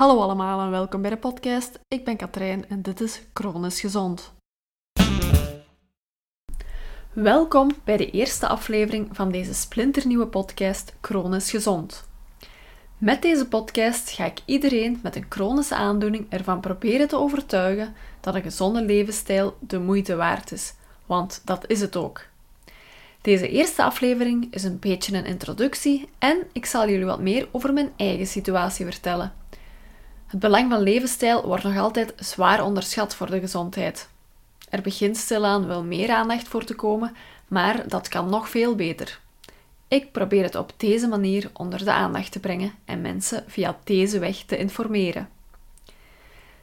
Hallo allemaal en welkom bij de podcast. Ik ben Katrijn en dit is Chronisch Gezond. Welkom bij de eerste aflevering van deze splinternieuwe podcast Chronisch Gezond. Met deze podcast ga ik iedereen met een chronische aandoening ervan proberen te overtuigen dat een gezonde levensstijl de moeite waard is, want dat is het ook. Deze eerste aflevering is een beetje een introductie en ik zal jullie wat meer over mijn eigen situatie vertellen. Het belang van levensstijl wordt nog altijd zwaar onderschat voor de gezondheid. Er begint stilaan wel meer aandacht voor te komen, maar dat kan nog veel beter. Ik probeer het op deze manier onder de aandacht te brengen en mensen via deze weg te informeren.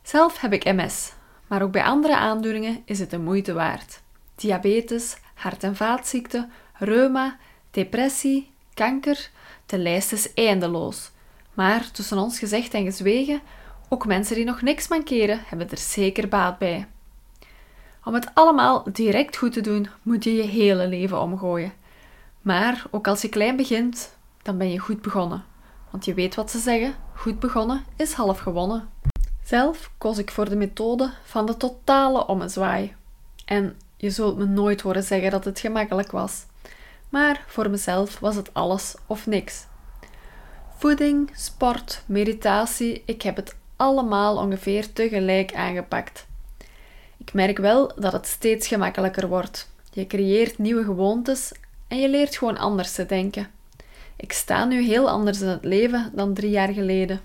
Zelf heb ik MS, maar ook bij andere aandoeningen is het de moeite waard. Diabetes, hart- en vaatziekten, reuma, depressie, kanker, de lijst is eindeloos. Maar tussen ons gezegd en gezwegen, ook mensen die nog niks mankeren, hebben er zeker baat bij. Om het allemaal direct goed te doen, moet je je hele leven omgooien. Maar ook als je klein begint, dan ben je goed begonnen. Want je weet wat ze zeggen: goed begonnen is half gewonnen. Zelf koos ik voor de methode van de totale ommezwaai. En je zult me nooit horen zeggen dat het gemakkelijk was. Maar voor mezelf was het alles of niks. Voeding, sport, meditatie, ik heb het allemaal ongeveer tegelijk aangepakt. Ik merk wel dat het steeds gemakkelijker wordt. Je creëert nieuwe gewoontes en je leert gewoon anders te denken. Ik sta nu heel anders in het leven dan drie jaar geleden.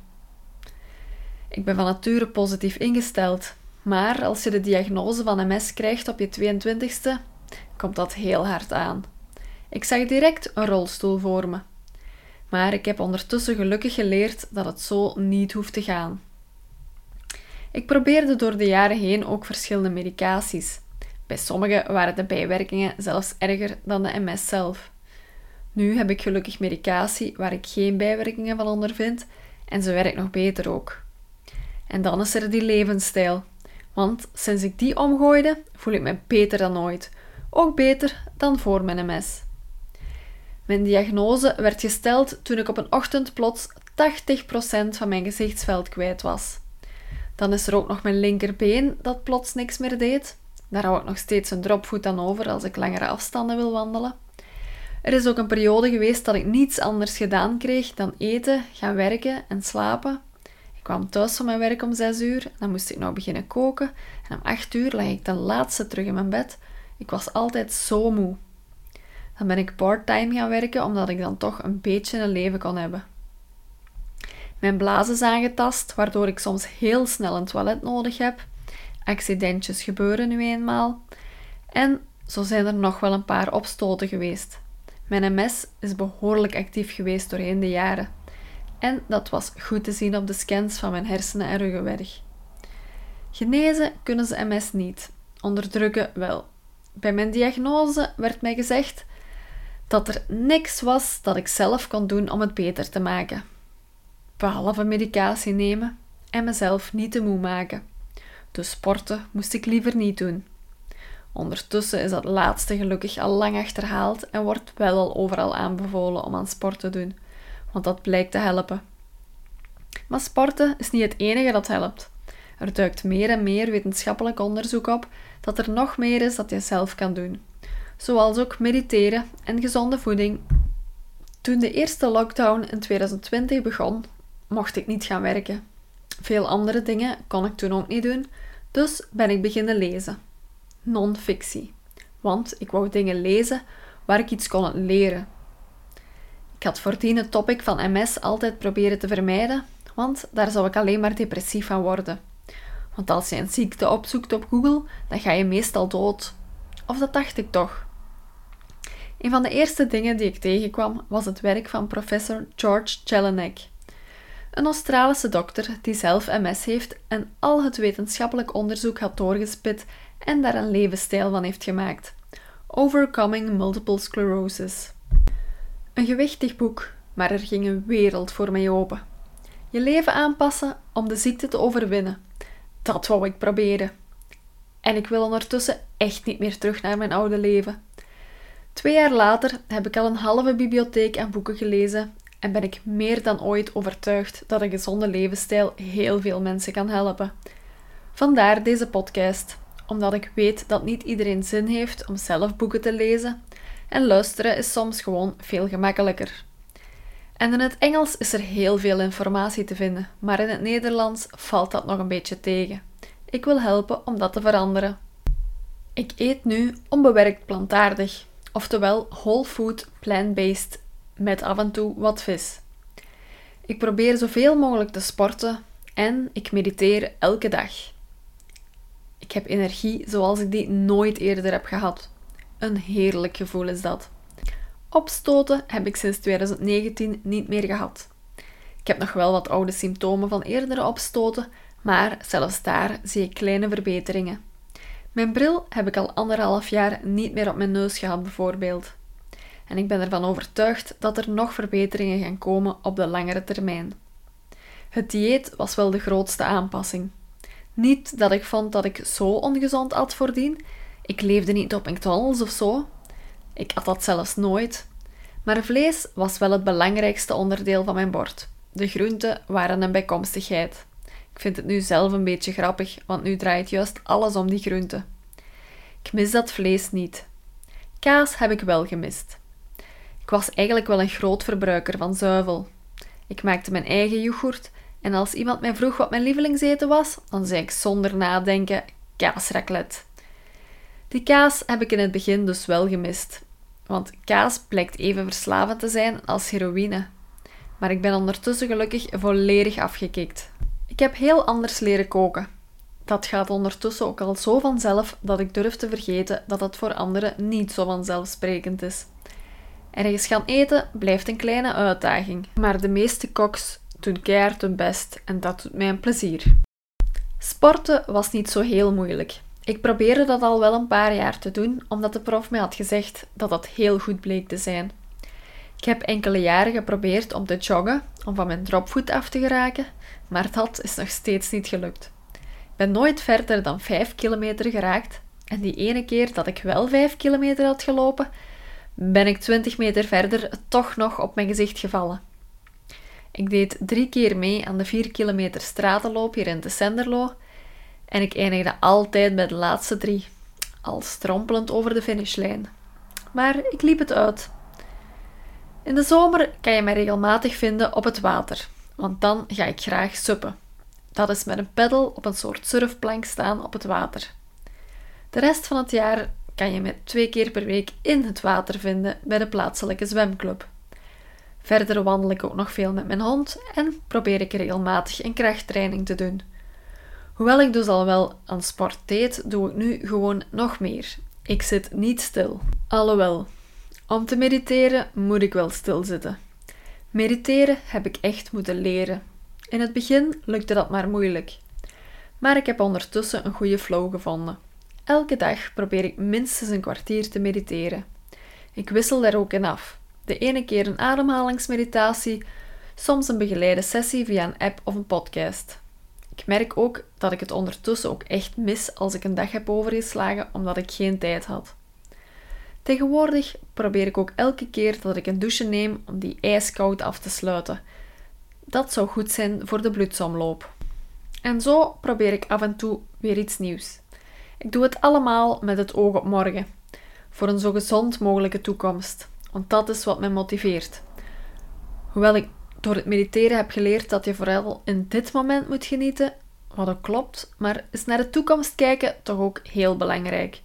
Ik ben van nature positief ingesteld, maar als je de diagnose van MS krijgt op je 22ste, komt dat heel hard aan. Ik zag direct een rolstoel voor me. Maar ik heb ondertussen gelukkig geleerd dat het zo niet hoeft te gaan. Ik probeerde door de jaren heen ook verschillende medicaties. Bij sommige waren de bijwerkingen zelfs erger dan de MS zelf. Nu heb ik gelukkig medicatie waar ik geen bijwerkingen van ondervind en ze werkt nog beter ook. En dan is er die levensstijl. Want sinds ik die omgooide, voel ik me beter dan ooit. Ook beter dan voor mijn MS. Mijn diagnose werd gesteld toen ik op een ochtend plots 80% van mijn gezichtsveld kwijt was. Dan is er ook nog mijn linkerbeen dat plots niks meer deed. Daar hou ik nog steeds een dropvoet aan over als ik langere afstanden wil wandelen. Er is ook een periode geweest dat ik niets anders gedaan kreeg dan eten, gaan werken en slapen. Ik kwam thuis van mijn werk om 6 uur, dan moest ik nog beginnen koken en om 8 uur lag ik ten laatste terug in mijn bed. Ik was altijd zo moe. Dan ben ik part-time gaan werken omdat ik dan toch een beetje een leven kon hebben. Mijn blaas is aangetast, waardoor ik soms heel snel een toilet nodig heb. Accidentjes gebeuren nu eenmaal. En zo zijn er nog wel een paar opstoten geweest. Mijn MS is behoorlijk actief geweest doorheen de jaren. En dat was goed te zien op de scans van mijn hersenen en ruggenwerk. Genezen kunnen ze MS niet, onderdrukken wel. Bij mijn diagnose werd mij gezegd dat er niks was dat ik zelf kon doen om het beter te maken behalve medicatie nemen en mezelf niet te moe maken. Dus sporten moest ik liever niet doen. Ondertussen is dat laatste gelukkig al lang achterhaald en wordt wel al overal aanbevolen om aan sport te doen, want dat blijkt te helpen. Maar sporten is niet het enige dat helpt. Er duikt meer en meer wetenschappelijk onderzoek op dat er nog meer is dat je zelf kan doen, zoals ook mediteren en gezonde voeding. Toen de eerste lockdown in 2020 begon, mocht ik niet gaan werken. Veel andere dingen kon ik toen ook niet doen, dus ben ik beginnen lezen. Non-fictie. Want ik wou dingen lezen waar ik iets kon leren. Ik had voordien het topic van MS altijd proberen te vermijden, want daar zou ik alleen maar depressief van worden. Want als je een ziekte opzoekt op Google, dan ga je meestal dood. Of dat dacht ik toch. Een van de eerste dingen die ik tegenkwam was het werk van professor George Jelinek. Een Australische dokter die zelf MS heeft en al het wetenschappelijk onderzoek had doorgespit en daar een levensstijl van heeft gemaakt. Overcoming Multiple Sclerosis. Een gewichtig boek, maar er ging een wereld voor mij open. Je leven aanpassen om de ziekte te overwinnen. Dat wou ik proberen. En ik wil ondertussen echt niet meer terug naar mijn oude leven. Twee jaar later heb ik al een halve bibliotheek aan boeken gelezen en ben ik meer dan ooit overtuigd dat een gezonde levensstijl heel veel mensen kan helpen. Vandaar deze podcast, omdat ik weet dat niet iedereen zin heeft om zelf boeken te lezen en luisteren is soms gewoon veel gemakkelijker. En in het Engels is er heel veel informatie te vinden, maar in het Nederlands valt dat nog een beetje tegen. Ik wil helpen om dat te veranderen. Ik eet nu onbewerkt plantaardig, oftewel whole food plant-based met af en toe wat vis. Ik probeer zoveel mogelijk te sporten en ik mediteer elke dag. Ik heb energie zoals ik die nooit eerder heb gehad. Een heerlijk gevoel is dat. Opstoten heb ik sinds 2019 niet meer gehad. Ik heb nog wel wat oude symptomen van eerdere opstoten, maar zelfs daar zie ik kleine verbeteringen. Mijn bril heb ik al anderhalf jaar niet meer op mijn neus gehad, bijvoorbeeld. En ik ben ervan overtuigd dat er nog verbeteringen gaan komen op de langere termijn. Het dieet was wel de grootste aanpassing. Niet dat ik vond dat ik zo ongezond at voordien. Ik leefde niet op McDonald's of zo. Ik at dat zelfs nooit. Maar vlees was wel het belangrijkste onderdeel van mijn bord. De groenten waren een bijkomstigheid. Ik vind het nu zelf een beetje grappig, want nu draait juist alles om die groenten. Ik mis dat vlees niet. Kaas heb ik wel gemist. Ik was eigenlijk wel een groot verbruiker van zuivel. Ik maakte mijn eigen yoghurt en als iemand mij vroeg wat mijn lievelingseten was, dan zei ik zonder nadenken kaasraclette. Die kaas heb ik in het begin dus wel gemist, want kaas blijkt even verslavend te zijn als heroïne. Maar ik ben ondertussen gelukkig volledig afgekikt. Ik heb heel anders leren koken. Dat gaat ondertussen ook al zo vanzelf dat ik durf te vergeten dat het voor anderen niet zo vanzelfsprekend is. Ergens gaan eten blijft een kleine uitdaging, maar de meeste koks doen keihard hun best en dat doet mij een plezier. Sporten was niet zo heel moeilijk. Ik probeerde dat al wel een paar jaar te doen, omdat de prof mij had gezegd dat dat heel goed bleek te zijn. Ik heb enkele jaren geprobeerd om te joggen, om van mijn dropvoet af te geraken, maar dat is nog steeds niet gelukt. Ik ben nooit verder dan 5 kilometer geraakt en die ene keer dat ik wel 5 kilometer had gelopen, ben ik 20 meter verder toch nog op mijn gezicht gevallen. Ik deed drie keer mee aan de 4 kilometer stratenloop hier in de Senderlo en ik eindigde altijd bij de laatste drie, al strompelend over de finishlijn. Maar ik liep het uit. In de zomer kan je mij regelmatig vinden op het water, want dan ga ik graag suppen. Dat is met een peddel op een soort surfplank staan op het water. De rest van het jaar kan je me twee keer per week in het water vinden bij de plaatselijke zwemclub. Verder wandel ik ook nog veel met mijn hond en probeer ik regelmatig een krachttraining te doen. Hoewel ik dus al wel aan sport deed, doe ik nu gewoon nog meer. Ik zit niet stil. Alhoewel, om te mediteren moet ik wel stilzitten. Mediteren heb ik echt moeten leren. In het begin lukte dat maar moeilijk. Maar ik heb ondertussen een goede flow gevonden. Elke dag probeer ik minstens een kwartier te mediteren. Ik wissel daar ook in af. De ene keer een ademhalingsmeditatie, soms een begeleide sessie via een app of een podcast. Ik merk ook dat ik het ondertussen ook echt mis als ik een dag heb overgeslagen omdat ik geen tijd had. Tegenwoordig probeer ik ook elke keer dat ik een douche neem om die ijskoud af te sluiten. Dat zou goed zijn voor de bloedsomloop. En zo probeer ik af en toe weer iets nieuws. Ik doe het allemaal met het oog op morgen, voor een zo gezond mogelijke toekomst, want dat is wat mij motiveert. Hoewel ik door het mediteren heb geleerd dat je vooral in dit moment moet genieten, wat ook klopt, maar is naar de toekomst kijken toch ook heel belangrijk.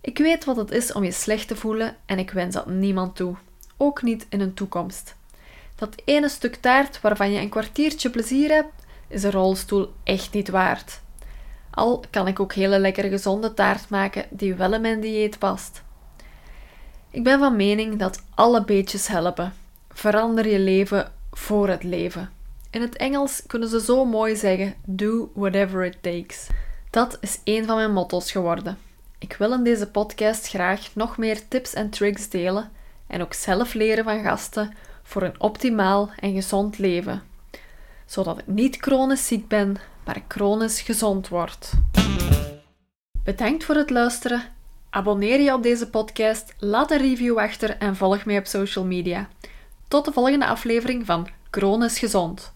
Ik weet wat het is om je slecht te voelen en ik wens dat niemand toe, ook niet in een toekomst. Dat ene stuk taart waarvan je een kwartiertje plezier hebt, is een rolstoel echt niet waard. Al kan ik ook hele lekkere gezonde taart maken die wel in mijn dieet past. Ik ben van mening dat alle beetjes helpen. Verander je leven voor het leven. In het Engels kunnen ze zo mooi zeggen: Do whatever it takes. Dat is een van mijn motto's geworden. Ik wil in deze podcast graag nog meer tips en tricks delen en ook zelf leren van gasten voor een optimaal en gezond leven, zodat ik niet chronisch ziek ben, maar chronisch gezond word. Bedankt voor het luisteren. Abonneer je op deze podcast, laat een review achter en volg mij op social media. Tot de volgende aflevering van Chronisch Gezond.